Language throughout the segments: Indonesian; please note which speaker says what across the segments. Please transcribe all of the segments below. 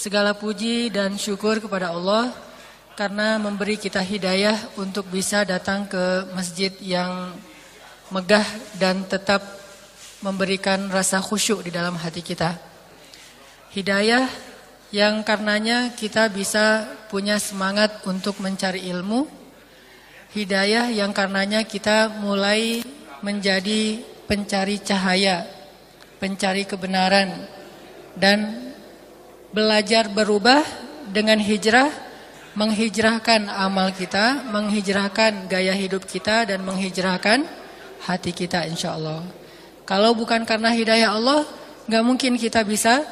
Speaker 1: Segala puji dan syukur kepada Allah karena memberi kita hidayah untuk bisa datang ke masjid yang megah dan tetap memberikan rasa khusyuk di dalam hati kita. Hidayah yang karenanya kita bisa punya semangat untuk mencari ilmu. Hidayah yang karenanya kita mulai menjadi pencari cahaya, pencari kebenaran dan belajar berubah dengan hijrah, menghijrahkan amal kita, menghijrahkan gaya hidup kita dan menghijrahkan hati kita insya Allah. Kalau bukan karena hidayah Allah, nggak mungkin kita bisa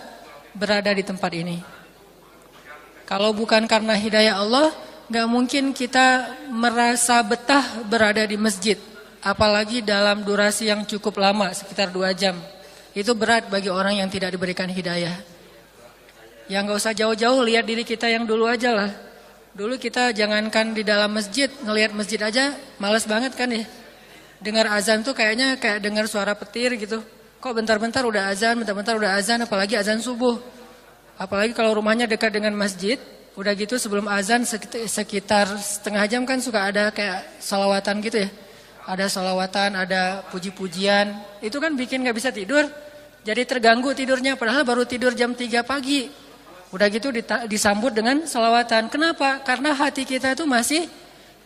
Speaker 1: berada di tempat ini. Kalau bukan karena hidayah Allah, nggak mungkin kita merasa betah berada di masjid apalagi dalam durasi yang cukup lama sekitar dua jam itu berat bagi orang yang tidak diberikan hidayah yang nggak usah jauh-jauh lihat diri kita yang dulu aja lah dulu kita jangankan di dalam masjid ngelihat masjid aja males banget kan ya dengar azan tuh kayaknya kayak dengar suara petir gitu kok bentar-bentar udah azan bentar-bentar udah azan apalagi azan subuh apalagi kalau rumahnya dekat dengan masjid udah gitu sebelum azan sekitar setengah jam kan suka ada kayak salawatan gitu ya ada solawatan, ada puji-pujian. Itu kan bikin gak bisa tidur. Jadi terganggu tidurnya, padahal baru tidur jam 3 pagi. Udah gitu disambut dengan solawatan. Kenapa? Karena hati kita itu masih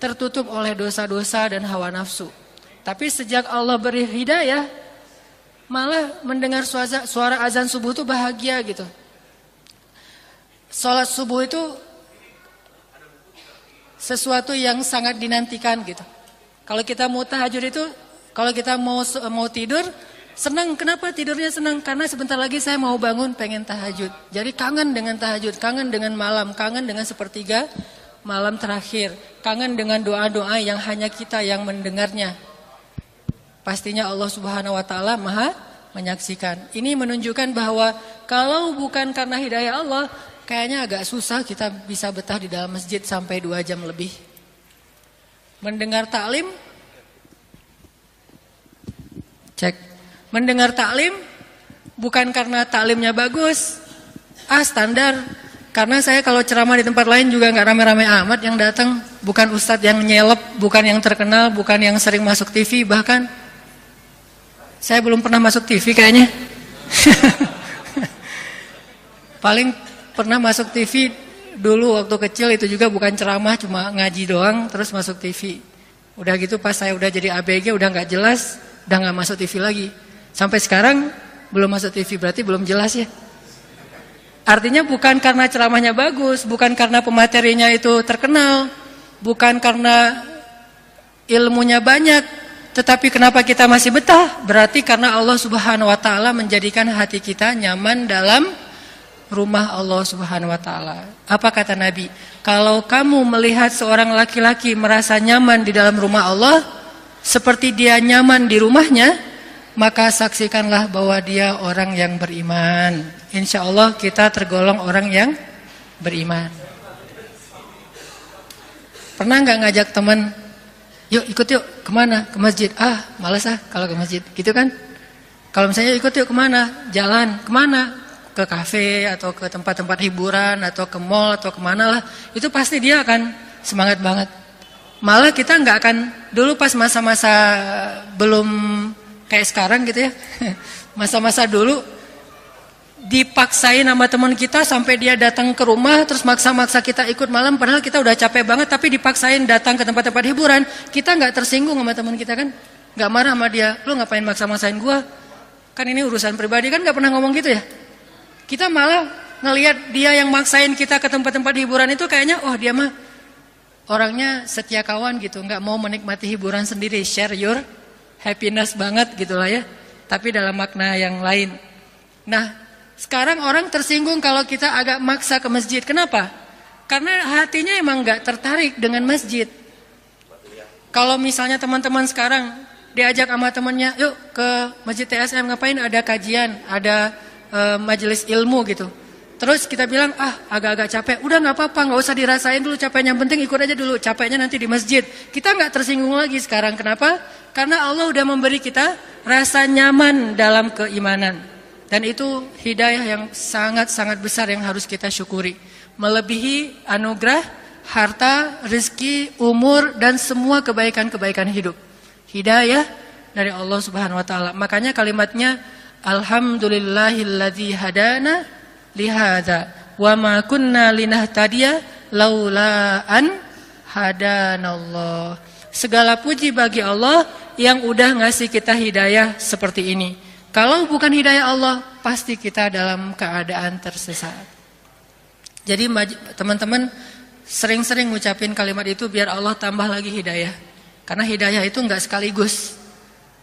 Speaker 1: tertutup oleh dosa-dosa dan hawa nafsu. Tapi sejak Allah beri hidayah, malah mendengar suara, suara azan subuh itu bahagia gitu. Sholat subuh itu sesuatu yang sangat dinantikan gitu. Kalau kita mau tahajud itu, kalau kita mau mau tidur, senang. Kenapa tidurnya senang? Karena sebentar lagi saya mau bangun, pengen tahajud. Jadi kangen dengan tahajud, kangen dengan malam, kangen dengan sepertiga malam terakhir, kangen dengan doa-doa yang hanya kita yang mendengarnya. Pastinya Allah Subhanahu wa taala Maha menyaksikan. Ini menunjukkan bahwa kalau bukan karena hidayah Allah, kayaknya agak susah kita bisa betah di dalam masjid sampai dua jam lebih. Mendengar taklim Cek Mendengar taklim Bukan karena taklimnya bagus Ah standar Karena saya kalau ceramah di tempat lain juga nggak rame-rame amat yang datang Bukan ustadz yang nyelep Bukan yang terkenal Bukan yang sering masuk TV Bahkan Saya belum pernah masuk TV kayaknya Paling pernah masuk TV dulu waktu kecil itu juga bukan ceramah cuma ngaji doang terus masuk TV. Udah gitu pas saya udah jadi ABG udah nggak jelas, udah nggak masuk TV lagi. Sampai sekarang belum masuk TV berarti belum jelas ya. Artinya bukan karena ceramahnya bagus, bukan karena pematerinya itu terkenal, bukan karena ilmunya banyak, tetapi kenapa kita masih betah? Berarti karena Allah Subhanahu wa taala menjadikan hati kita nyaman dalam rumah Allah Subhanahu wa taala. Apa kata Nabi? Kalau kamu melihat seorang laki-laki merasa nyaman di dalam rumah Allah seperti dia nyaman di rumahnya, maka saksikanlah bahwa dia orang yang beriman. Insya Allah kita tergolong orang yang beriman. Pernah nggak ngajak teman, yuk ikut yuk ke mana? Ke masjid. Ah, malas ah kalau ke masjid, gitu kan? Kalau misalnya ikut yuk ke mana? Jalan, ke mana? ke kafe atau ke tempat-tempat hiburan atau ke mall atau ke mana lah itu pasti dia akan semangat banget malah kita nggak akan dulu pas masa-masa belum kayak sekarang gitu ya. Masa-masa dulu dipaksain sama teman kita sampai dia datang ke rumah terus maksa-maksa kita ikut malam padahal kita udah capek banget tapi dipaksain datang ke tempat-tempat hiburan. Kita nggak tersinggung sama teman kita kan? Nggak marah sama dia lu ngapain maksa-maksain gua? Kan ini urusan pribadi. Kan nggak pernah ngomong gitu ya? Kita malah ngelihat dia yang maksain kita ke tempat-tempat hiburan itu kayaknya oh dia mah orangnya setia kawan gitu, nggak mau menikmati hiburan sendiri, share your happiness banget gitulah ya. Tapi dalam makna yang lain. Nah, sekarang orang tersinggung kalau kita agak maksa ke masjid. Kenapa? Karena hatinya emang nggak tertarik dengan masjid. Kalau misalnya teman-teman sekarang diajak sama temannya, yuk ke masjid TSM ngapain? Ada kajian, ada uh, majelis ilmu gitu. Terus kita bilang, ah agak-agak capek, udah nggak apa-apa, nggak usah dirasain dulu capeknya, yang penting ikut aja dulu, capeknya nanti di masjid. Kita nggak tersinggung lagi sekarang, kenapa? Karena Allah udah memberi kita rasa nyaman dalam keimanan. Dan itu hidayah yang sangat-sangat besar yang harus kita syukuri. Melebihi anugerah, harta, rezeki, umur, dan semua kebaikan-kebaikan hidup. Hidayah dari Allah subhanahu wa ta'ala. Makanya kalimatnya, Alhamdulillahilladzi hadana lihada. Wa ma kunna linahtadiya laula an hadanallah. Segala puji bagi Allah yang udah ngasih kita hidayah seperti ini. Kalau bukan hidayah Allah, pasti kita dalam keadaan tersesat. Jadi teman-teman sering-sering ngucapin kalimat itu biar Allah tambah lagi hidayah. Karena hidayah itu enggak sekaligus.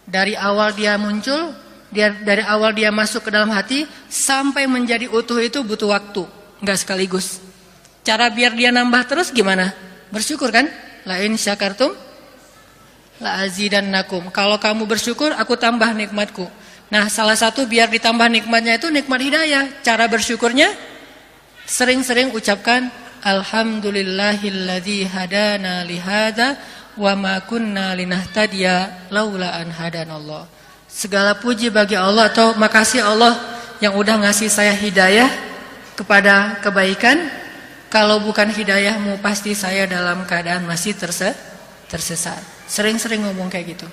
Speaker 1: Dari awal dia muncul, dia dari awal dia masuk ke dalam hati sampai menjadi utuh itu butuh waktu, enggak sekaligus. Cara biar dia nambah terus gimana? Bersyukur kan? Lain syakartum la azidannakum. Kalau kamu bersyukur, aku tambah nikmatku. Nah, salah satu biar ditambah nikmatnya itu nikmat hidayah. Cara bersyukurnya sering-sering ucapkan Alhamdulillahilladzi hadana lihada wa ma kunna linahtadiya laula an hadanallah. Segala puji bagi Allah atau makasih Allah yang udah ngasih saya hidayah kepada kebaikan. Kalau bukan hidayahmu pasti saya dalam keadaan masih tersesat. Sering-sering ngomong kayak gitu.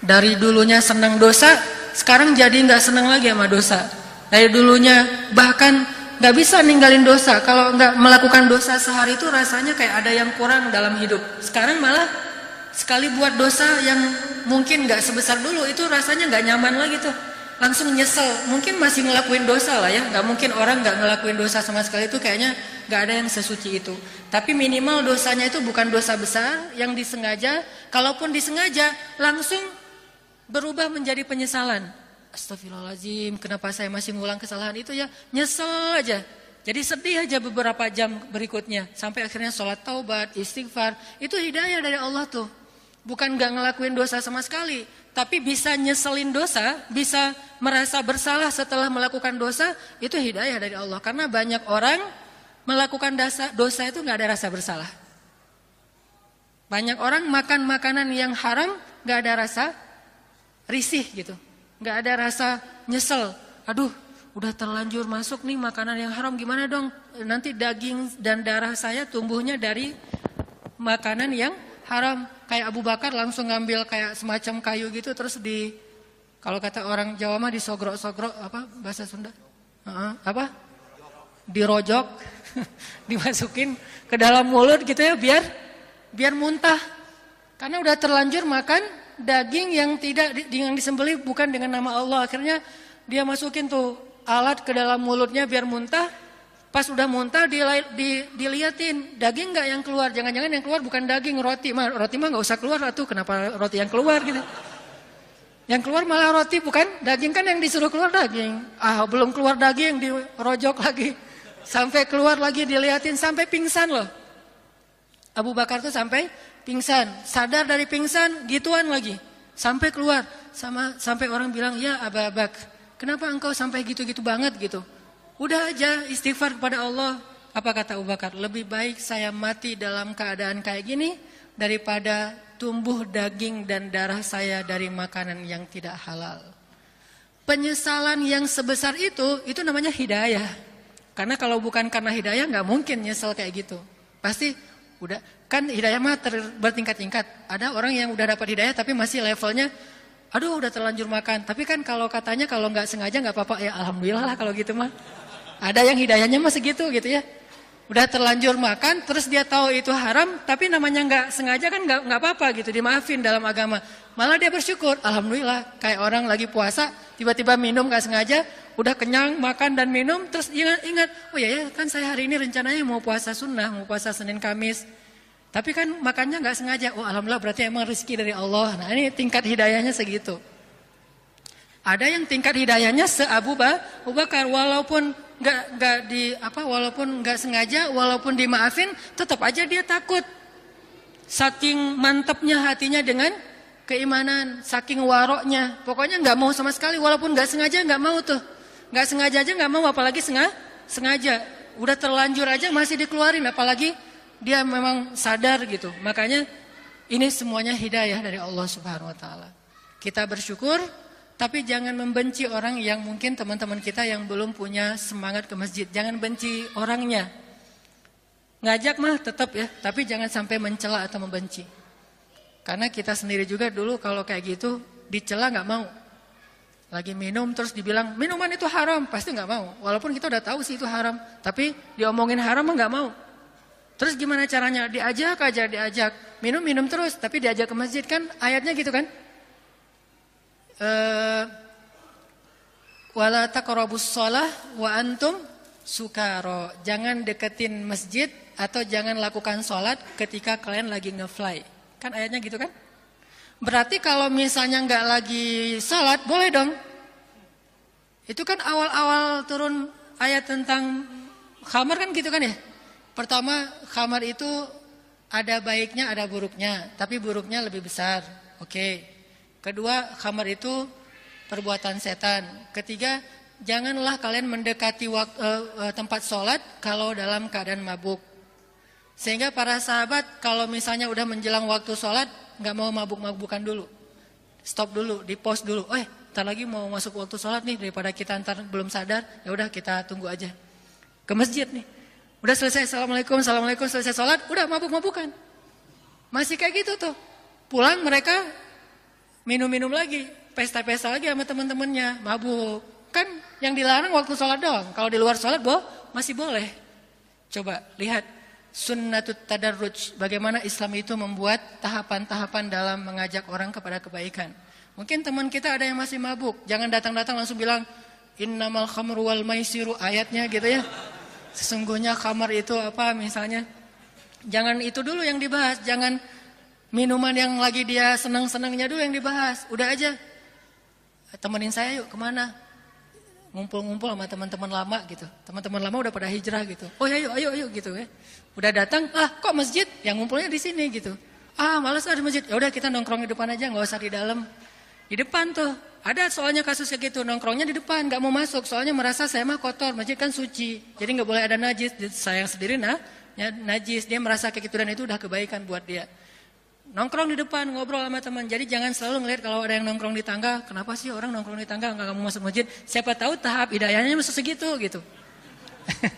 Speaker 1: Dari dulunya senang dosa, sekarang jadi nggak senang lagi sama dosa. Dari dulunya bahkan nggak bisa ninggalin dosa. Kalau nggak melakukan dosa sehari itu rasanya kayak ada yang kurang dalam hidup. Sekarang malah sekali buat dosa yang mungkin nggak sebesar dulu itu rasanya nggak nyaman lagi tuh. Langsung nyesel. Mungkin masih ngelakuin dosa lah ya. Nggak mungkin orang nggak ngelakuin dosa sama sekali itu kayaknya nggak ada yang sesuci itu. Tapi minimal dosanya itu bukan dosa besar yang disengaja. Kalaupun disengaja langsung berubah menjadi penyesalan. Astagfirullahaladzim, kenapa saya masih ngulang kesalahan itu ya? Nyesel aja. Jadi sedih aja beberapa jam berikutnya. Sampai akhirnya sholat taubat, istighfar. Itu hidayah dari Allah tuh. Bukan gak ngelakuin dosa sama sekali. Tapi bisa nyeselin dosa, bisa merasa bersalah setelah melakukan dosa. Itu hidayah dari Allah. Karena banyak orang melakukan dosa, dosa itu gak ada rasa bersalah. Banyak orang makan makanan yang haram gak ada rasa risih gitu. Nggak ada rasa nyesel. Aduh, udah terlanjur masuk nih makanan yang haram gimana dong? Nanti daging dan darah saya tumbuhnya dari makanan yang haram. Kayak Abu Bakar langsung ngambil kayak semacam kayu gitu terus di kalau kata orang Jawa mah disogrok-sogrok apa bahasa Sunda? Uh, apa? Dirojok, dimasukin ke dalam mulut gitu ya biar biar muntah. Karena udah terlanjur makan daging yang tidak yang disembelih bukan dengan nama Allah. Akhirnya dia masukin tuh alat ke dalam mulutnya biar muntah. Pas udah muntah di, di, diliatin daging nggak yang keluar. Jangan-jangan yang keluar bukan daging roti mah roti mah nggak usah keluar tuh. Kenapa roti yang keluar gitu? Yang keluar malah roti bukan daging kan yang disuruh keluar daging. Ah belum keluar daging dirojok lagi. Sampai keluar lagi diliatin sampai pingsan loh. Abu Bakar tuh sampai pingsan, sadar dari pingsan, gituan lagi. Sampai keluar, sama sampai orang bilang, "Ya Ababak, kenapa engkau sampai gitu-gitu banget gitu?" Udah aja istighfar kepada Allah. Apa kata Abu Bakar? Lebih baik saya mati dalam keadaan kayak gini daripada tumbuh daging dan darah saya dari makanan yang tidak halal. Penyesalan yang sebesar itu, itu namanya hidayah. Karena kalau bukan karena hidayah nggak mungkin nyesel kayak gitu. Pasti udah Kan hidayah mah bertingkat-tingkat. Ada orang yang udah dapat hidayah tapi masih levelnya aduh udah terlanjur makan. Tapi kan kalau katanya kalau nggak sengaja nggak apa-apa ya alhamdulillah lah kalau gitu mah. Ada yang hidayahnya mah segitu gitu ya. Udah terlanjur makan terus dia tahu itu haram tapi namanya nggak sengaja kan nggak nggak apa-apa gitu dimaafin dalam agama. Malah dia bersyukur, alhamdulillah kayak orang lagi puasa tiba-tiba minum nggak sengaja udah kenyang makan dan minum terus ingat ingat oh ya ya kan saya hari ini rencananya mau puasa sunnah mau puasa Senin Kamis tapi kan makannya nggak sengaja. Oh alhamdulillah berarti emang rezeki dari Allah. Nah ini tingkat hidayahnya segitu. Ada yang tingkat hidayahnya se Abu Bakar walaupun nggak nggak di apa walaupun nggak sengaja walaupun dimaafin tetap aja dia takut. Saking mantapnya hatinya dengan keimanan, saking waroknya. Pokoknya nggak mau sama sekali walaupun nggak sengaja nggak mau tuh. Nggak sengaja aja nggak mau apalagi sengaja. Sengaja. Udah terlanjur aja masih dikeluarin apalagi dia memang sadar gitu. Makanya ini semuanya hidayah dari Allah Subhanahu wa taala. Kita bersyukur Tapi jangan membenci orang yang mungkin teman-teman kita yang belum punya semangat ke masjid. Jangan benci orangnya. Ngajak mah tetap ya, tapi jangan sampai mencela atau membenci. Karena kita sendiri juga dulu kalau kayak gitu dicela nggak mau. Lagi minum terus dibilang minuman itu haram, pasti nggak mau. Walaupun kita udah tahu sih itu haram, tapi diomongin haram mah nggak mau. Terus gimana caranya? Diajak aja, diajak. Minum-minum terus, tapi diajak ke masjid kan ayatnya gitu kan? Eh, wala taqrabus wa antum sukaro. Jangan deketin masjid atau jangan lakukan sholat ketika kalian lagi ngefly. Kan ayatnya gitu kan? Berarti kalau misalnya nggak lagi sholat, boleh dong. Itu kan awal-awal turun ayat tentang khamar kan gitu kan ya? Pertama, khamar itu ada baiknya, ada buruknya. Tapi buruknya lebih besar. Oke. Kedua, khamar itu perbuatan setan. Ketiga, janganlah kalian mendekati uh, uh, tempat sholat kalau dalam keadaan mabuk. Sehingga para sahabat kalau misalnya udah menjelang waktu sholat, nggak mau mabuk-mabukan dulu. Stop dulu, di pause dulu. Eh, ntar lagi mau masuk waktu sholat nih, daripada kita ntar belum sadar, ya udah kita tunggu aja. Ke masjid nih. Udah selesai, Assalamualaikum, Assalamualaikum, selesai sholat, udah mabuk-mabukan. Masih kayak gitu tuh. Pulang mereka minum-minum lagi, pesta-pesta lagi sama teman-temannya, mabuk. Kan yang dilarang waktu sholat doang. Kalau di luar sholat, boh, masih boleh. Coba lihat sunnatut tadarruj. Bagaimana Islam itu membuat tahapan-tahapan dalam mengajak orang kepada kebaikan. Mungkin teman kita ada yang masih mabuk. Jangan datang-datang langsung bilang, Innamal khamru wal maisiru ayatnya gitu ya. Sesungguhnya khamar itu apa misalnya. Jangan itu dulu yang dibahas. Jangan Minuman yang lagi dia senang-senangnya dulu yang dibahas. Udah aja. Temenin saya yuk ke mana? Ngumpul-ngumpul sama teman-teman lama gitu. Teman-teman lama udah pada hijrah gitu. Oh ya yuk, ayo, ayo gitu ya. Udah datang, ah kok masjid? Yang ngumpulnya di sini gitu. Ah malas ada masjid. Ya udah kita nongkrong di depan aja, nggak usah di dalam. Di depan tuh. Ada soalnya kasusnya gitu, nongkrongnya di depan, nggak mau masuk. Soalnya merasa saya mah kotor, masjid kan suci. Jadi nggak boleh ada najis. Sayang sendiri nah, ya, najis. Dia merasa kayak gitu dan itu udah kebaikan buat dia. Nongkrong di depan, ngobrol sama teman. Jadi jangan selalu ngelihat kalau ada yang nongkrong di tangga. Kenapa sih orang nongkrong di tangga nggak mau masuk masjid? Siapa tahu tahap hidayahnya masih segitu gitu.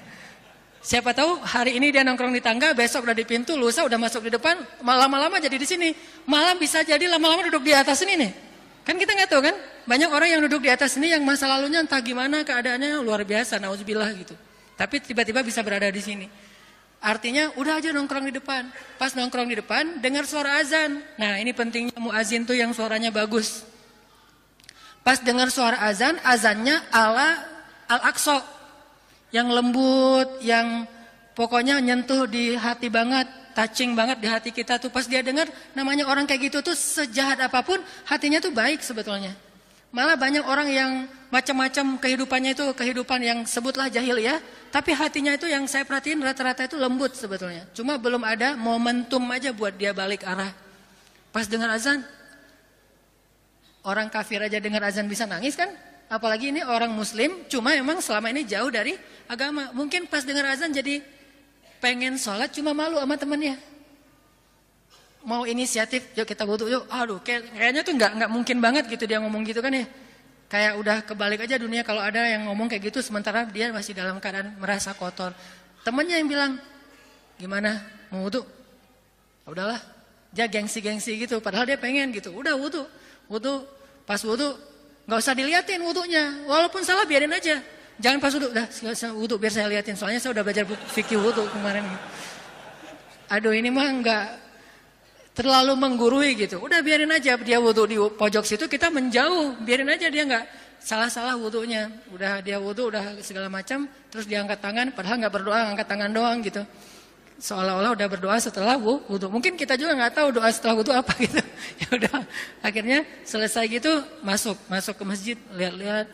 Speaker 1: Siapa tahu hari ini dia nongkrong di tangga, besok udah di pintu, lusa udah masuk di depan, lama-lama jadi di sini. Malam bisa jadi lama-lama duduk di atas ini nih. Kan kita nggak tahu kan? Banyak orang yang duduk di atas ini yang masa lalunya entah gimana keadaannya luar biasa, nauzubillah gitu. Tapi tiba-tiba bisa berada di sini. Artinya udah aja nongkrong di depan. Pas nongkrong di depan dengar suara azan. Nah ini pentingnya muazin tuh yang suaranya bagus. Pas dengar suara azan, azannya ala al-aqsa. Yang lembut, yang pokoknya nyentuh di hati banget. Touching banget di hati kita tuh. Pas dia dengar namanya orang kayak gitu tuh sejahat apa pun hatinya tuh baik sebetulnya. Malah banyak orang yang macam-macam kehidupannya itu kehidupan yang sebutlah jahil ya. Tapi hatinya itu yang saya perhatiin rata-rata itu lembut sebetulnya. Cuma belum ada momentum aja buat dia balik arah. Pas dengar azan, orang kafir aja dengar azan bisa nangis kan? Apalagi ini orang muslim, cuma emang selama ini jauh dari agama. Mungkin pas dengar azan jadi pengen sholat cuma malu sama temennya. Mau inisiatif, yuk kita butuh, yuk. Aduh, kayaknya tuh nggak nggak mungkin banget gitu dia ngomong gitu kan ya. Kayak udah kebalik aja dunia kalau ada yang ngomong kayak gitu sementara dia masih dalam keadaan merasa kotor. Temennya yang bilang, gimana mau wudhu? Ya udahlah, dia gengsi-gengsi gitu. Padahal dia pengen gitu. Udah wudhu, wudhu, pas wudhu nggak usah diliatin wudhunya. Walaupun salah biarin aja. Jangan pas wudhu, dah wudhu biar saya liatin. Soalnya saya udah belajar fikih wudhu kemarin. Aduh ini mah nggak terlalu menggurui gitu. Udah biarin aja dia wudhu di pojok situ, kita menjauh. Biarin aja dia nggak salah-salah wudhunya. Udah dia wudhu, udah segala macam, terus dia angkat tangan, padahal nggak berdoa, angkat tangan doang gitu. Seolah-olah udah berdoa setelah wudhu. Mungkin kita juga nggak tahu doa setelah wudhu apa gitu. ya udah, akhirnya selesai gitu masuk, masuk ke masjid, lihat-lihat,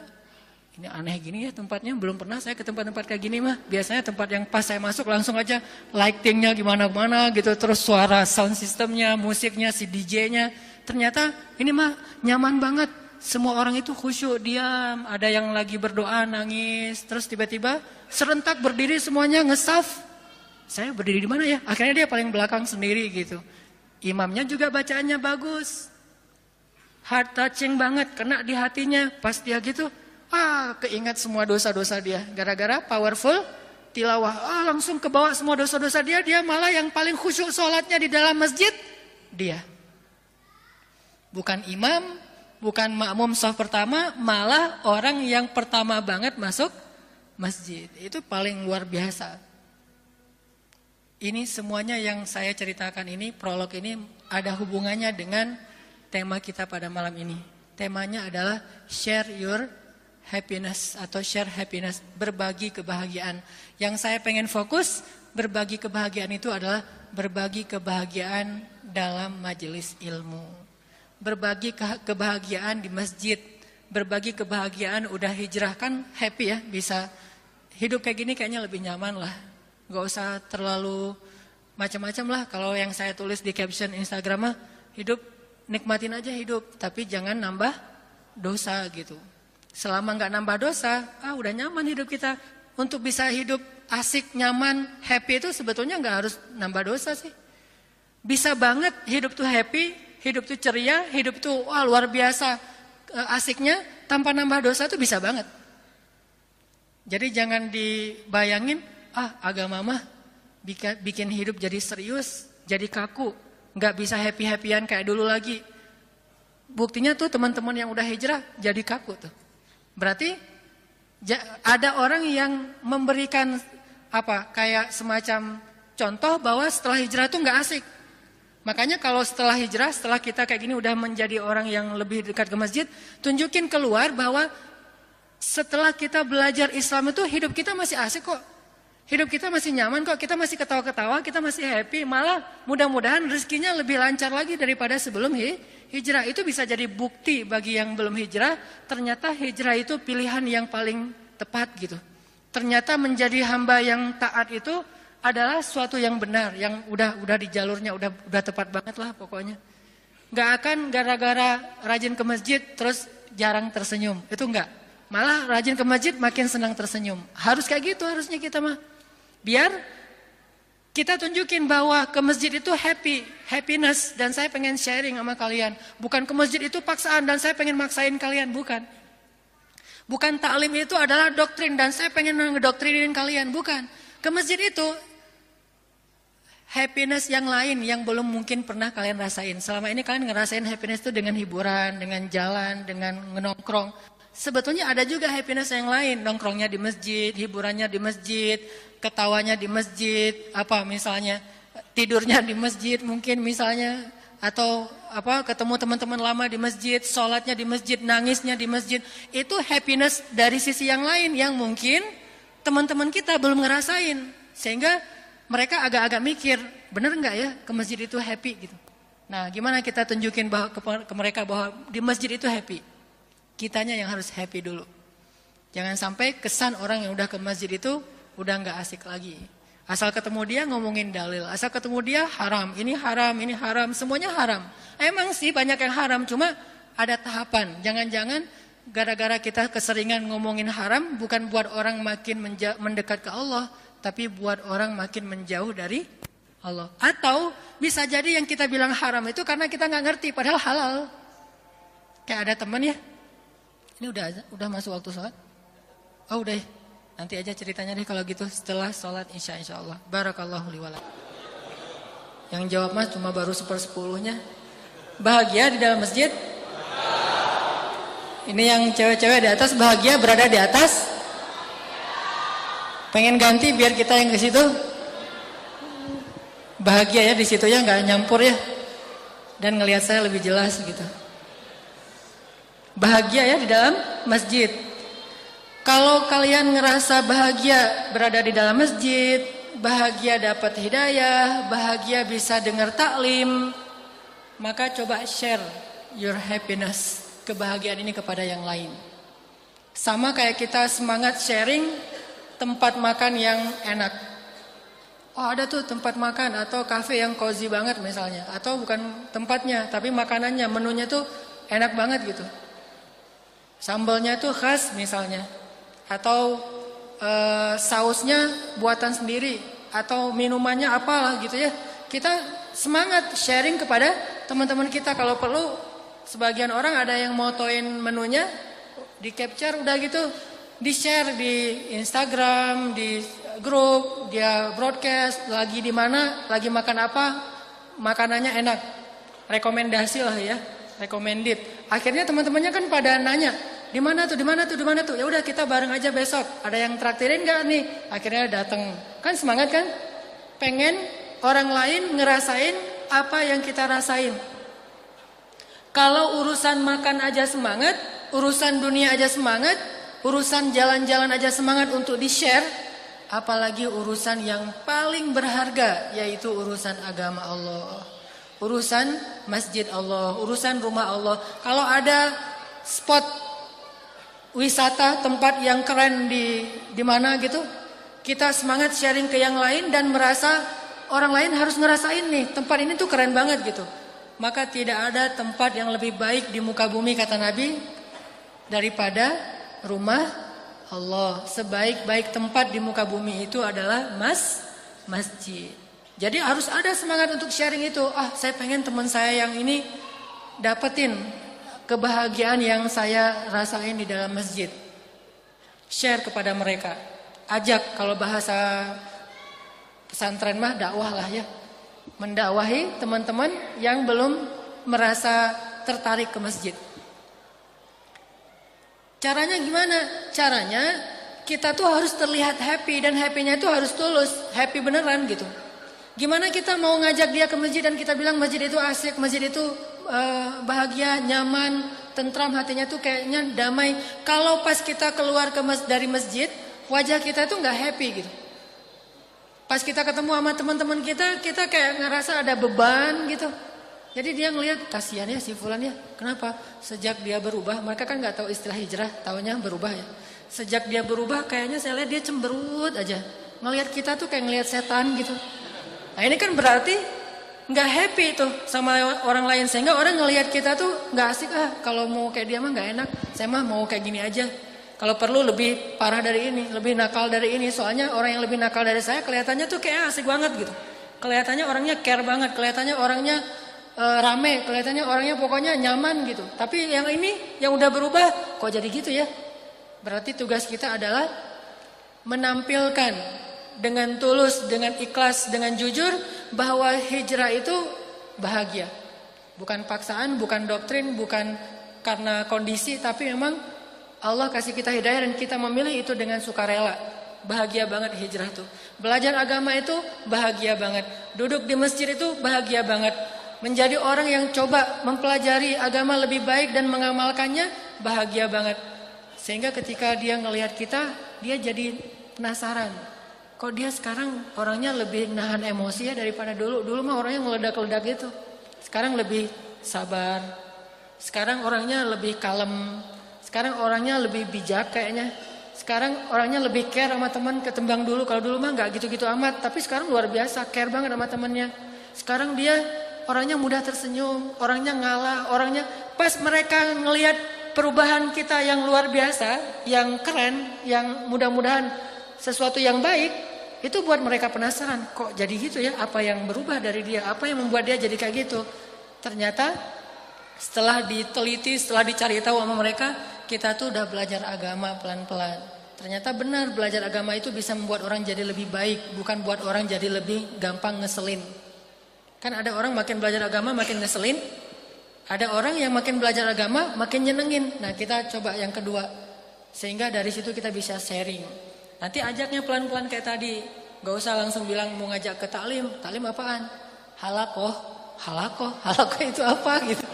Speaker 1: ini aneh gini ya tempatnya, belum pernah saya ke tempat-tempat kayak gini mah. Biasanya tempat yang pas saya masuk langsung aja lightingnya gimana-gimana gitu, terus suara sound systemnya, musiknya, si DJ-nya. Ternyata ini mah nyaman banget. Semua orang itu khusyuk, diam. Ada yang lagi berdoa, nangis. Terus tiba-tiba serentak berdiri semuanya ngesaf. Saya berdiri di mana ya? Akhirnya dia paling belakang sendiri gitu. Imamnya juga bacaannya bagus. heart touching banget, kena di hatinya. Pas dia gitu, ah keingat semua dosa-dosa dia. Gara-gara powerful tilawah, ah langsung ke bawah semua dosa-dosa dia. Dia malah yang paling khusyuk sholatnya di dalam masjid, dia. Bukan imam, bukan makmum sah pertama, malah orang yang pertama banget masuk masjid. Itu paling luar biasa. Ini semuanya yang saya ceritakan ini, prolog ini ada hubungannya dengan tema kita pada malam ini. Temanya adalah share your happiness atau share happiness, berbagi kebahagiaan. Yang saya pengen fokus, berbagi kebahagiaan itu adalah berbagi kebahagiaan dalam majelis ilmu. Berbagi kebahagiaan di masjid, berbagi kebahagiaan udah hijrah kan happy ya, bisa hidup kayak gini kayaknya lebih nyaman lah nggak usah terlalu macam-macam lah. Kalau yang saya tulis di caption Instagram mah hidup nikmatin aja hidup, tapi jangan nambah dosa gitu. Selama nggak nambah dosa, ah udah nyaman hidup kita. Untuk bisa hidup asik, nyaman, happy itu sebetulnya nggak harus nambah dosa sih. Bisa banget hidup tuh happy, hidup tuh ceria, hidup tuh wah luar biasa eh, asiknya tanpa nambah dosa tuh bisa banget. Jadi jangan dibayangin ah agama mah bikin hidup jadi serius, jadi kaku, nggak bisa happy-happyan kayak dulu lagi. Buktinya tuh teman-teman yang udah hijrah jadi kaku tuh. Berarti ada orang yang memberikan apa kayak semacam contoh bahwa setelah hijrah tuh nggak asik. Makanya kalau setelah hijrah, setelah kita kayak gini udah menjadi orang yang lebih dekat ke masjid, tunjukin keluar bahwa setelah kita belajar Islam itu hidup kita masih asik kok. Hidup kita masih nyaman kok, kita masih ketawa-ketawa, kita masih happy. Malah mudah-mudahan rezekinya lebih lancar lagi daripada sebelum hijrah. Itu bisa jadi bukti bagi yang belum hijrah, ternyata hijrah itu pilihan yang paling tepat gitu. Ternyata menjadi hamba yang taat itu adalah suatu yang benar, yang udah udah di jalurnya, udah udah tepat banget lah pokoknya. Gak akan gara-gara rajin ke masjid terus jarang tersenyum, itu enggak. Malah rajin ke masjid makin senang tersenyum. Harus kayak gitu harusnya kita mah. Biar kita tunjukin bahwa ke masjid itu happy, happiness dan saya pengen sharing sama kalian. Bukan ke masjid itu paksaan dan saya pengen maksain kalian, bukan. Bukan taklim itu adalah doktrin dan saya pengen ngedoktrinin kalian, bukan. Ke masjid itu happiness yang lain yang belum mungkin pernah kalian rasain. Selama ini kalian ngerasain happiness itu dengan hiburan, dengan jalan, dengan nongkrong. Sebetulnya ada juga happiness yang lain, nongkrongnya di masjid, hiburannya di masjid, ketawanya di masjid, apa misalnya tidurnya di masjid mungkin misalnya atau apa ketemu teman-teman lama di masjid, sholatnya di masjid, nangisnya di masjid, itu happiness dari sisi yang lain yang mungkin teman-teman kita belum ngerasain, sehingga mereka agak-agak mikir, bener nggak ya ke masjid itu happy gitu. Nah, gimana kita tunjukin bahwa, ke, ke mereka bahwa di masjid itu happy? Kitanya yang harus happy dulu. Jangan sampai kesan orang yang udah ke masjid itu udah nggak asik lagi. Asal ketemu dia ngomongin dalil, asal ketemu dia haram, ini haram, ini haram, semuanya haram. Emang sih banyak yang haram, cuma ada tahapan. Jangan-jangan gara-gara kita keseringan ngomongin haram bukan buat orang makin mendekat ke Allah, tapi buat orang makin menjauh dari Allah. Atau bisa jadi yang kita bilang haram itu karena kita nggak ngerti, padahal halal. Kayak ada teman ya, ini udah udah masuk waktu sholat? Oh udah. Nanti aja ceritanya deh kalau gitu setelah sholat insya insya Allah. Barakallahu liwala. Yang jawab mas cuma baru sepersepuluhnya. Bahagia di dalam masjid? Ini yang cewek-cewek di atas bahagia berada di atas? Pengen ganti biar kita yang ke situ? Bahagia ya di situ ya nggak nyampur ya. Dan ngelihat saya lebih jelas gitu. Bahagia ya di dalam masjid. Kalau kalian ngerasa bahagia berada di dalam masjid, bahagia dapat hidayah, bahagia bisa dengar taklim, maka coba share your happiness, kebahagiaan ini kepada yang lain. Sama kayak kita semangat sharing tempat makan yang enak. Oh ada tuh tempat makan atau cafe yang cozy banget misalnya. Atau bukan tempatnya tapi makanannya, menunya tuh enak banget gitu. Sambalnya itu khas misalnya. Atau e, sausnya buatan sendiri. Atau minumannya apalah gitu ya. Kita semangat sharing kepada teman-teman kita. Kalau perlu sebagian orang ada yang motoin menunya, di capture udah gitu, di share di Instagram, di grup, dia broadcast lagi di mana, lagi makan apa, makanannya enak, rekomendasi lah ya, recommended. Akhirnya teman-temannya kan pada nanya, di mana tuh, di mana tuh, di mana tuh? Ya udah kita bareng aja besok. Ada yang traktirin nggak nih? Akhirnya datang. Kan semangat kan? Pengen orang lain ngerasain apa yang kita rasain. Kalau urusan makan aja semangat, urusan dunia aja semangat, urusan jalan-jalan aja semangat untuk di-share, apalagi urusan yang paling berharga yaitu urusan agama Allah. Urusan masjid Allah, urusan rumah Allah. Kalau ada spot wisata tempat yang keren di di mana gitu, kita semangat sharing ke yang lain dan merasa orang lain harus ngerasain nih tempat ini tuh keren banget gitu. Maka tidak ada tempat yang lebih baik di muka bumi kata Nabi daripada rumah Allah. Sebaik-baik tempat di muka bumi itu adalah mas masjid. Jadi harus ada semangat untuk sharing itu. Ah, saya pengen teman saya yang ini dapetin kebahagiaan yang saya rasain di dalam masjid. Share kepada mereka. Ajak kalau bahasa pesantren mah dakwah lah ya. Mendakwahi teman-teman yang belum merasa tertarik ke masjid. Caranya gimana? Caranya kita tuh harus terlihat happy dan happynya itu harus tulus, happy beneran gitu. Gimana kita mau ngajak dia ke masjid dan kita bilang masjid itu asik, masjid itu uh, bahagia, nyaman, tentram hatinya tuh kayaknya damai. Kalau pas kita keluar ke mas dari masjid, wajah kita tuh nggak happy gitu. Pas kita ketemu sama teman-teman kita, kita kayak ngerasa ada beban gitu. Jadi dia ngelihat kasihan ya si Fulan ya. Kenapa? Sejak dia berubah, mereka kan nggak tahu istilah hijrah, taunya berubah ya. Sejak dia berubah, kayaknya saya lihat dia cemberut aja. Ngelihat kita tuh kayak ngelihat setan gitu. Nah ini kan berarti nggak happy tuh sama orang lain sehingga orang ngelihat kita tuh nggak asik ah kalau mau kayak dia mah nggak enak. Saya mah mau kayak gini aja. Kalau perlu lebih parah dari ini, lebih nakal dari ini. Soalnya orang yang lebih nakal dari saya kelihatannya tuh kayak asik banget gitu. Kelihatannya orangnya care banget, kelihatannya orangnya e, rame, kelihatannya orangnya pokoknya nyaman gitu. Tapi yang ini yang udah berubah kok jadi gitu ya? Berarti tugas kita adalah menampilkan dengan tulus, dengan ikhlas, dengan jujur bahwa hijrah itu bahagia. Bukan paksaan, bukan doktrin, bukan karena kondisi, tapi memang Allah kasih kita hidayah dan kita memilih itu dengan sukarela. Bahagia banget hijrah itu. Belajar agama itu bahagia banget. Duduk di masjid itu bahagia banget menjadi orang yang coba mempelajari agama lebih baik dan mengamalkannya bahagia banget. Sehingga ketika dia ngelihat kita, dia jadi penasaran. Kok dia sekarang orangnya lebih nahan emosi ya daripada dulu. Dulu mah orangnya ngeledak-ledak gitu. Sekarang lebih sabar. Sekarang orangnya lebih kalem. Sekarang orangnya lebih bijak kayaknya. Sekarang orangnya lebih care sama teman ketimbang dulu. Kalau dulu mah nggak gitu-gitu amat. Tapi sekarang luar biasa care banget sama temannya. Sekarang dia orangnya mudah tersenyum, orangnya ngalah, orangnya pas mereka ngelihat perubahan kita yang luar biasa, yang keren, yang mudah-mudahan sesuatu yang baik, itu buat mereka penasaran, kok jadi gitu ya? Apa yang berubah dari dia? Apa yang membuat dia jadi kayak gitu? Ternyata setelah diteliti, setelah dicari tahu sama mereka, kita tuh udah belajar agama pelan-pelan. Ternyata benar belajar agama itu bisa membuat orang jadi lebih baik, bukan buat orang jadi lebih gampang ngeselin. Kan ada orang makin belajar agama makin ngeselin. Ada orang yang makin belajar agama makin nyenengin. Nah kita coba yang kedua. Sehingga dari situ kita bisa sharing. Nanti ajaknya pelan-pelan kayak tadi. Gak usah langsung bilang mau ngajak ke taklim. Taklim apaan? Halakoh. Halakoh. Halakoh itu apa gitu.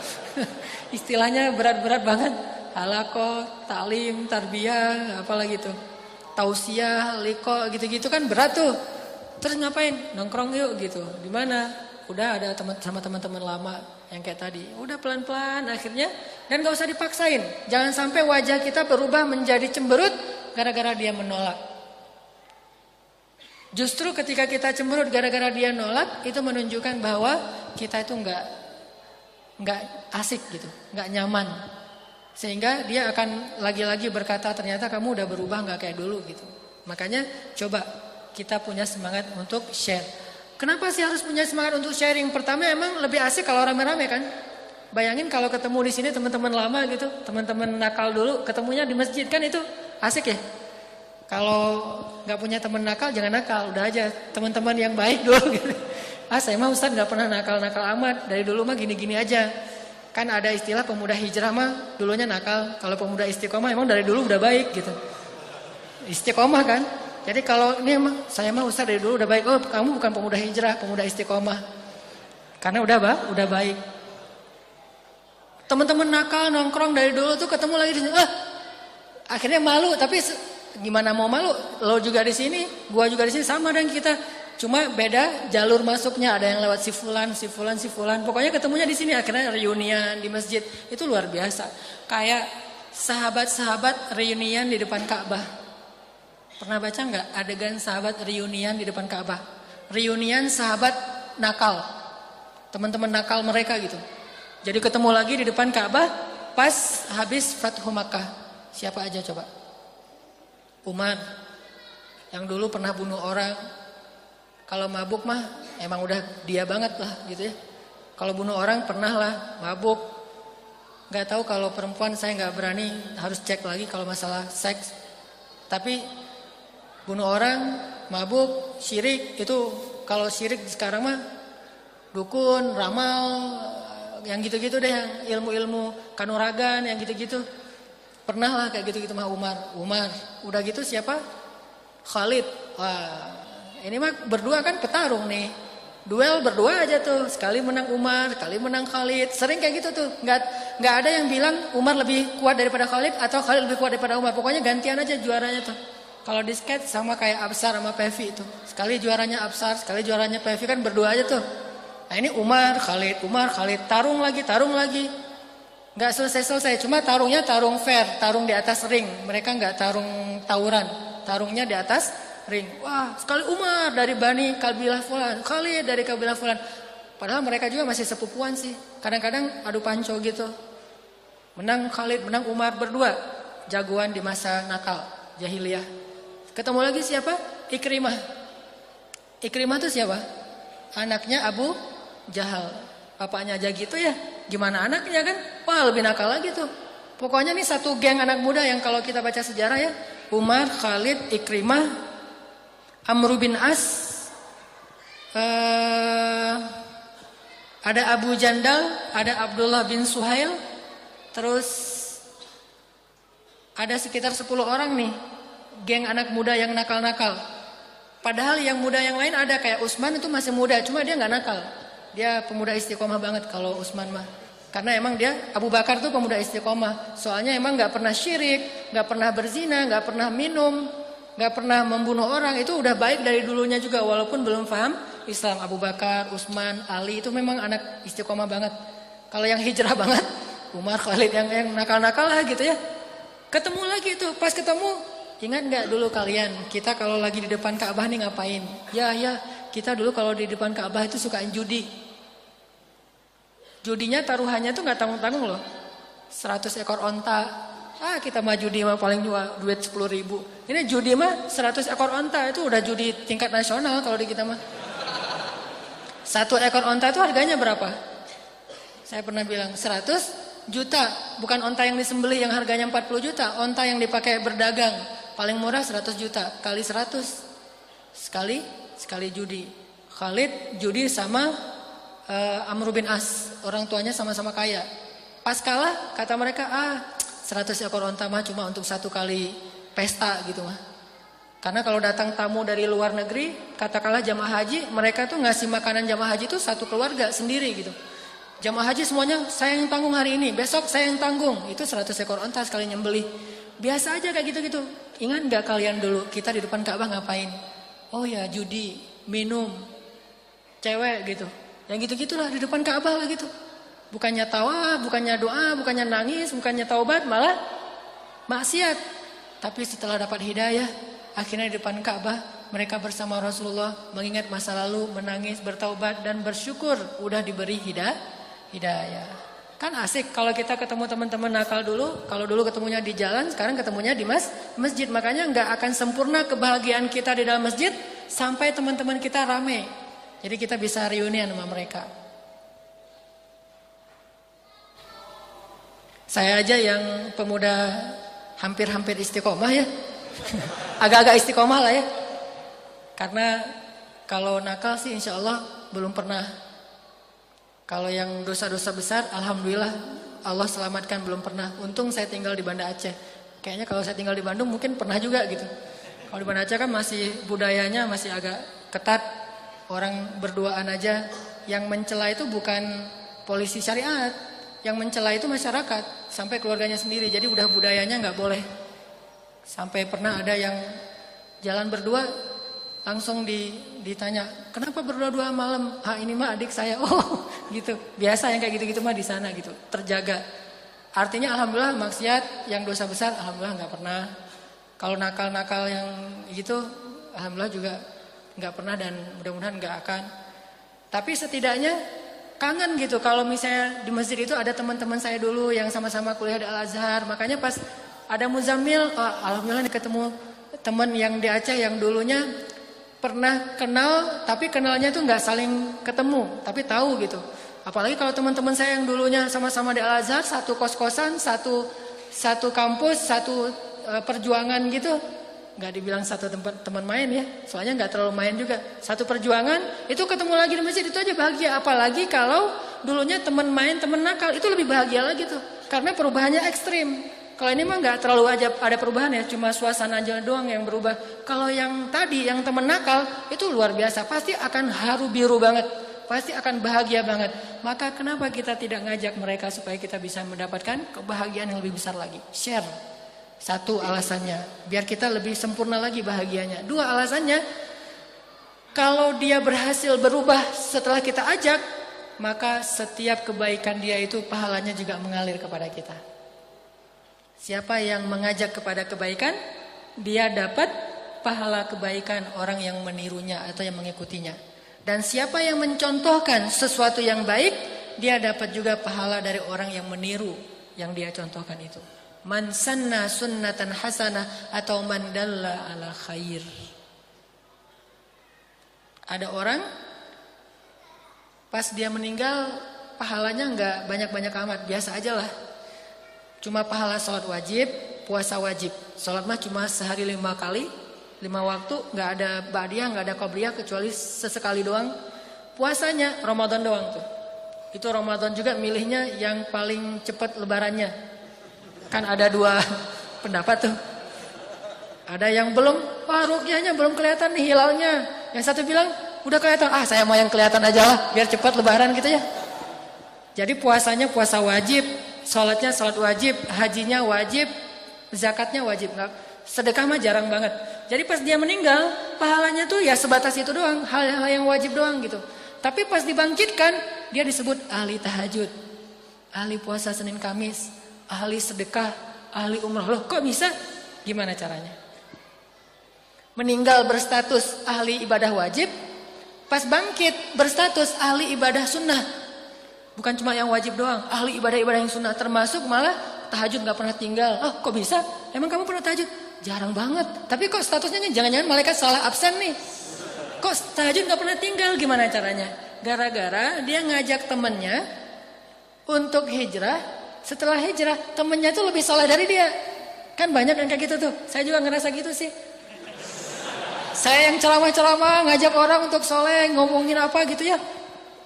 Speaker 1: Istilahnya berat-berat banget. Halakoh, taklim, tarbiyah, apalagi tuh. Tausiah, liko, gitu-gitu kan berat tuh. Terus ngapain? Nongkrong yuk gitu. Di mana? udah ada teman sama teman-teman lama yang kayak tadi. Udah pelan-pelan akhirnya dan gak usah dipaksain. Jangan sampai wajah kita berubah menjadi cemberut gara-gara dia menolak. Justru ketika kita cemberut gara-gara dia nolak itu menunjukkan bahwa kita itu nggak nggak asik gitu, nggak nyaman. Sehingga dia akan lagi-lagi berkata ternyata kamu udah berubah nggak kayak dulu gitu. Makanya coba kita punya semangat untuk share. Kenapa sih harus punya semangat untuk sharing? Pertama emang lebih asik kalau rame-rame kan? Bayangin kalau ketemu di sini teman-teman lama gitu, teman-teman nakal dulu, ketemunya di masjid kan itu asik ya. Kalau nggak punya teman nakal jangan nakal, udah aja teman-teman yang baik dulu. Gitu. Ah saya mah Ustaz nggak pernah nakal-nakal amat, dari dulu mah gini-gini aja. Kan ada istilah pemuda hijrah mah dulunya nakal, kalau pemuda istiqomah emang dari dulu udah baik gitu. Istiqomah kan? Jadi kalau ini emang saya mah Ustaz dari dulu udah baik. Oh, kamu bukan pemuda hijrah, pemuda istiqomah. Karena udah bah, udah baik. Teman-teman nakal nongkrong dari dulu tuh ketemu lagi di sini. Ah, akhirnya malu. Tapi gimana mau malu? Lo juga di sini, gua juga di sini sama dengan kita. Cuma beda jalur masuknya. Ada yang lewat si fulan, si fulan, si fulan. Pokoknya ketemunya di sini. Akhirnya reunian di masjid. Itu luar biasa. Kayak sahabat-sahabat reunian di depan Ka'bah. Pernah baca nggak adegan sahabat reunian di depan Ka'bah? Reunian sahabat nakal. Teman-teman nakal mereka gitu. Jadi ketemu lagi di depan Ka'bah pas habis Fathu Makkah. Siapa aja coba? Umar yang dulu pernah bunuh orang. Kalau mabuk mah emang udah dia banget lah gitu ya. Kalau bunuh orang pernah lah mabuk. Gak tahu kalau perempuan saya nggak berani harus cek lagi kalau masalah seks. Tapi bunuh orang, mabuk, syirik itu kalau syirik sekarang mah dukun, ramal, yang gitu-gitu deh yang ilmu-ilmu kanuragan yang gitu-gitu. Pernah lah kayak gitu-gitu mah Umar. Umar, udah gitu siapa? Khalid. Wah, ini mah berdua kan petarung nih. Duel berdua aja tuh. Sekali menang Umar, sekali menang Khalid. Sering kayak gitu tuh. Nggak nggak ada yang bilang Umar lebih kuat daripada Khalid atau Khalid lebih kuat daripada Umar. Pokoknya gantian aja juaranya tuh. Kalau di skate sama kayak Absar sama Pevi itu. Sekali juaranya Absar, sekali juaranya Pevi kan berdua aja tuh. Nah ini Umar, Khalid, Umar, Khalid. Tarung lagi, tarung lagi. Gak selesai-selesai, cuma tarungnya tarung fair, tarung di atas ring. Mereka gak tarung tawuran, tarungnya di atas ring. Wah, sekali Umar dari Bani Kabilah Fulan, Khalid dari Kabilah Fulan. Padahal mereka juga masih sepupuan sih. Kadang-kadang adu panco gitu. Menang Khalid, menang Umar berdua. Jagoan di masa nakal, jahiliyah. Ketemu lagi siapa? Ikrimah. Ikrimah itu siapa? Anaknya Abu Jahal. Bapaknya aja gitu ya. Gimana anaknya kan? Wah lebih nakal lagi tuh. Pokoknya nih satu geng anak muda yang kalau kita baca sejarah ya. Umar, Khalid, Ikrimah, Amr bin As. Uh, ada Abu Jandal, ada Abdullah bin Suhail. Terus ada sekitar 10 orang nih geng anak muda yang nakal-nakal. Padahal yang muda yang lain ada kayak Usman itu masih muda, cuma dia nggak nakal. Dia pemuda istiqomah banget kalau Usman mah. Karena emang dia Abu Bakar tuh pemuda istiqomah. Soalnya emang nggak pernah syirik, nggak pernah berzina, nggak pernah minum, nggak pernah membunuh orang. Itu udah baik dari dulunya juga walaupun belum paham Islam. Abu Bakar, Usman, Ali itu memang anak istiqomah banget. Kalau yang hijrah banget, Umar, Khalid yang yang nakal-nakal lah gitu ya. Ketemu lagi tuh, pas ketemu Ingat nggak dulu kalian, kita kalau lagi di depan Ka'bah nih ngapain? Ya, ya, kita dulu kalau di depan Ka'bah itu suka judi. Judinya taruhannya tuh nggak tanggung-tanggung loh. 100 ekor onta. Ah, kita mah judi mah paling juga duit 10 ribu. Ini judi mah 100 ekor onta itu udah judi tingkat nasional kalau di kita mah. Satu ekor onta itu harganya berapa? Saya pernah bilang 100 juta. Bukan onta yang disembelih yang harganya 40 juta. Onta yang dipakai berdagang. Paling murah 100 juta kali 100 sekali sekali judi. Khalid judi sama uh, Amr bin As, orang tuanya sama-sama kaya. Pas kalah kata mereka, "Ah, 100 ekor onta mah cuma untuk satu kali pesta gitu mah." Karena kalau datang tamu dari luar negeri, katakanlah jamaah haji, mereka tuh ngasih makanan jamaah haji itu satu keluarga sendiri gitu. Jamaah haji semuanya saya yang tanggung hari ini, besok saya yang tanggung. Itu 100 ekor onta sekali nyembelih. Biasa aja kayak gitu-gitu. Ingat nggak kalian dulu kita di depan Ka'bah ngapain? Oh ya judi, minum, cewek gitu. Yang gitu-gitulah di depan Ka'bah lah gitu. Bukannya tawa, bukannya doa, bukannya nangis, bukannya taubat, malah maksiat. Tapi setelah dapat hidayah, akhirnya di depan Ka'bah mereka bersama Rasulullah mengingat masa lalu, menangis, bertaubat dan bersyukur udah diberi hidayah. hidayah. Kan asik kalau kita ketemu teman-teman nakal dulu, kalau dulu ketemunya di jalan, sekarang ketemunya di mas masjid. Makanya nggak akan sempurna kebahagiaan kita di dalam masjid sampai teman-teman kita rame. Jadi kita bisa reunian sama mereka. Saya aja yang pemuda hampir-hampir istiqomah ya. Agak-agak istiqomah lah ya. Karena kalau nakal sih insya Allah belum pernah. Kalau yang dosa-dosa besar, Alhamdulillah Allah selamatkan belum pernah. Untung saya tinggal di Banda Aceh. Kayaknya kalau saya tinggal di Bandung mungkin pernah juga gitu. Kalau di Banda Aceh kan masih budayanya masih agak ketat. Orang berduaan aja. Yang mencela itu bukan polisi syariat. Yang mencela itu masyarakat. Sampai keluarganya sendiri. Jadi udah budayanya nggak boleh. Sampai pernah ada yang jalan berdua langsung di, ditanya, kenapa berdua-dua malam? Ah ini mah adik saya. Oh gitu. Biasa yang kayak gitu-gitu mah di sana gitu. Terjaga. Artinya alhamdulillah maksiat yang dosa besar alhamdulillah nggak pernah. Kalau nakal-nakal yang gitu alhamdulillah juga nggak pernah dan mudah-mudahan nggak akan. Tapi setidaknya kangen gitu kalau misalnya di masjid itu ada teman-teman saya dulu yang sama-sama kuliah di Al Azhar. Makanya pas ada Muzamil, oh, alhamdulillah ketemu teman yang di Aceh yang dulunya pernah kenal tapi kenalnya itu nggak saling ketemu tapi tahu gitu apalagi kalau teman-teman saya yang dulunya sama-sama di Al Azhar satu kos-kosan satu satu kampus satu uh, perjuangan gitu nggak dibilang satu tempat teman main ya soalnya nggak terlalu main juga satu perjuangan itu ketemu lagi di masjid itu aja bahagia apalagi kalau dulunya teman main teman nakal itu lebih bahagia lagi tuh karena perubahannya ekstrim kalau ini mah nggak terlalu aja ada perubahan ya, cuma suasana aja doang yang berubah. Kalau yang tadi yang temen nakal itu luar biasa, pasti akan haru biru banget, pasti akan bahagia banget. Maka kenapa kita tidak ngajak mereka supaya kita bisa mendapatkan kebahagiaan yang lebih besar lagi? Share. Satu alasannya, biar kita lebih sempurna lagi bahagianya. Dua alasannya, kalau dia berhasil berubah setelah kita ajak, maka setiap kebaikan dia itu pahalanya juga mengalir kepada kita. Siapa yang mengajak kepada kebaikan, dia dapat pahala kebaikan orang yang menirunya atau yang mengikutinya. Dan siapa yang mencontohkan sesuatu yang baik, dia dapat juga pahala dari orang yang meniru yang dia contohkan itu. Man sanna sunnatan hasanah atau man dalla ala khair. Ada orang pas dia meninggal pahalanya enggak banyak-banyak amat, biasa aja lah. Cuma pahala sholat wajib, puasa wajib. Sholat mah cuma sehari lima kali, lima waktu, nggak ada badiah, nggak ada qobliyah kecuali sesekali doang. Puasanya Ramadan doang tuh. Itu Ramadan juga milihnya yang paling cepat lebarannya. Kan ada dua pendapat tuh. Ada yang belum, wah rukyahnya belum kelihatan nih hilalnya. Yang satu bilang, udah kelihatan, ah saya mau yang kelihatan aja lah, biar cepat lebaran gitu ya. Jadi puasanya puasa wajib, Sholatnya sholat wajib, hajinya wajib, zakatnya wajib. Sedekah mah jarang banget. Jadi pas dia meninggal, pahalanya tuh ya sebatas itu doang, hal-hal yang wajib doang gitu. Tapi pas dibangkitkan, dia disebut ahli tahajud, ahli puasa Senin Kamis, ahli sedekah, ahli umrah. Loh kok bisa? Gimana caranya? Meninggal berstatus ahli ibadah wajib, pas bangkit berstatus ahli ibadah sunnah. Bukan cuma yang wajib doang, ahli ibadah-ibadah yang sunnah termasuk malah tahajud nggak pernah tinggal. Oh, kok bisa? Emang kamu pernah tahajud? Jarang banget. Tapi kok statusnya jangan-jangan malaikat salah absen nih. Kok tahajud nggak pernah tinggal? Gimana caranya? Gara-gara dia ngajak temennya untuk hijrah. Setelah hijrah, temennya tuh lebih soleh dari dia. Kan banyak yang kayak gitu tuh. Saya juga ngerasa gitu sih. Saya yang ceramah-ceramah ngajak orang untuk soleh, ngomongin apa gitu ya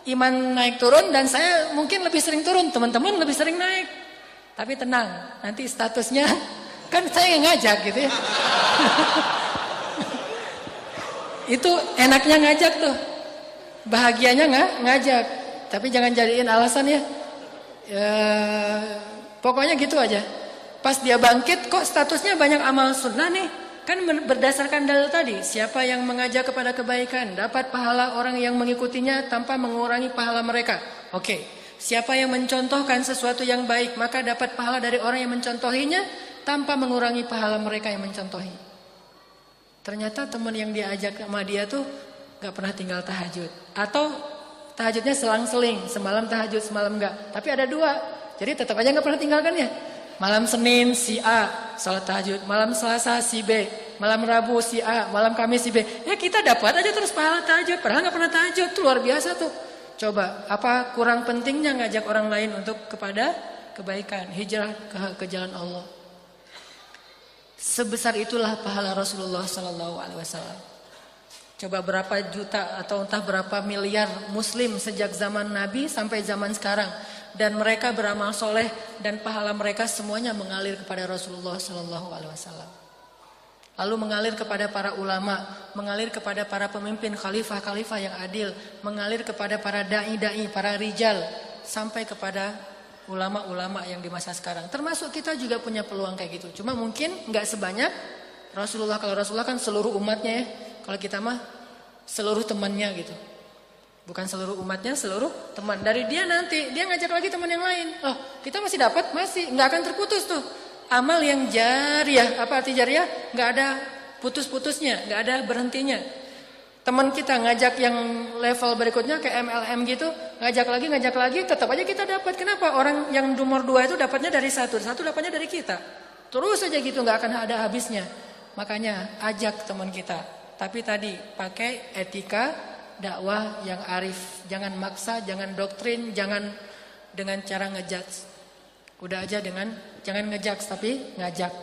Speaker 1: iman naik turun dan saya mungkin lebih sering turun, teman-teman lebih sering naik. Tapi tenang, nanti statusnya kan saya yang ngajak gitu ya. Itu enaknya ngajak tuh. Bahagianya nggak ngajak. Tapi jangan jadiin alasan ya. Ya. Pokoknya gitu aja. Pas dia bangkit kok statusnya banyak amal sunnah nih. Kan berdasarkan dalil tadi, siapa yang mengajak kepada kebaikan dapat pahala orang yang mengikutinya tanpa mengurangi pahala mereka. Oke, siapa yang mencontohkan sesuatu yang baik maka dapat pahala dari orang yang mencontohinya tanpa mengurangi pahala mereka yang mencontohi. Ternyata teman yang diajak sama dia tuh gak pernah tinggal tahajud atau tahajudnya selang-seling, semalam tahajud, semalam enggak. Tapi ada dua, jadi tetap aja gak pernah tinggalkan ya. Malam Senin si A salat tahajud, malam Selasa si B, malam Rabu si A, malam Kamis si B. Ya kita dapat aja terus pahala tahajud, padahal nggak pernah tahajud, itu luar biasa tuh. Coba, apa kurang pentingnya ngajak orang lain untuk kepada kebaikan, hijrah ke, ke jalan Allah. Sebesar itulah pahala Rasulullah Sallallahu Alaihi Wasallam. Coba berapa juta atau entah berapa miliar Muslim sejak zaman Nabi sampai zaman sekarang dan mereka beramal soleh dan pahala mereka semuanya mengalir kepada Rasulullah Sallallahu Alaihi Wasallam. Lalu mengalir kepada para ulama, mengalir kepada para pemimpin khalifah-khalifah yang adil, mengalir kepada para dai-dai, para rijal, sampai kepada ulama-ulama yang di masa sekarang. Termasuk kita juga punya peluang kayak gitu. Cuma mungkin nggak sebanyak Rasulullah. Kalau Rasulullah kan seluruh umatnya ya. Kalau kita mah seluruh temannya gitu. Bukan seluruh umatnya, seluruh teman. Dari dia nanti, dia ngajak lagi teman yang lain. Oh, kita masih dapat, masih. nggak akan terputus tuh amal yang jariah. Apa arti jariah? Nggak ada putus-putusnya, nggak ada berhentinya. Teman kita ngajak yang level berikutnya ke MLM gitu, ngajak lagi, ngajak lagi, tetap aja kita dapat. Kenapa? Orang yang nomor dua itu dapatnya dari satu, satu dapatnya dari kita. Terus aja gitu, nggak akan ada habisnya. Makanya ajak teman kita. Tapi tadi pakai etika dakwah yang arif. Jangan maksa, jangan doktrin, jangan dengan cara ngejat. Udah aja dengan jangan ngejudge tapi ngajak.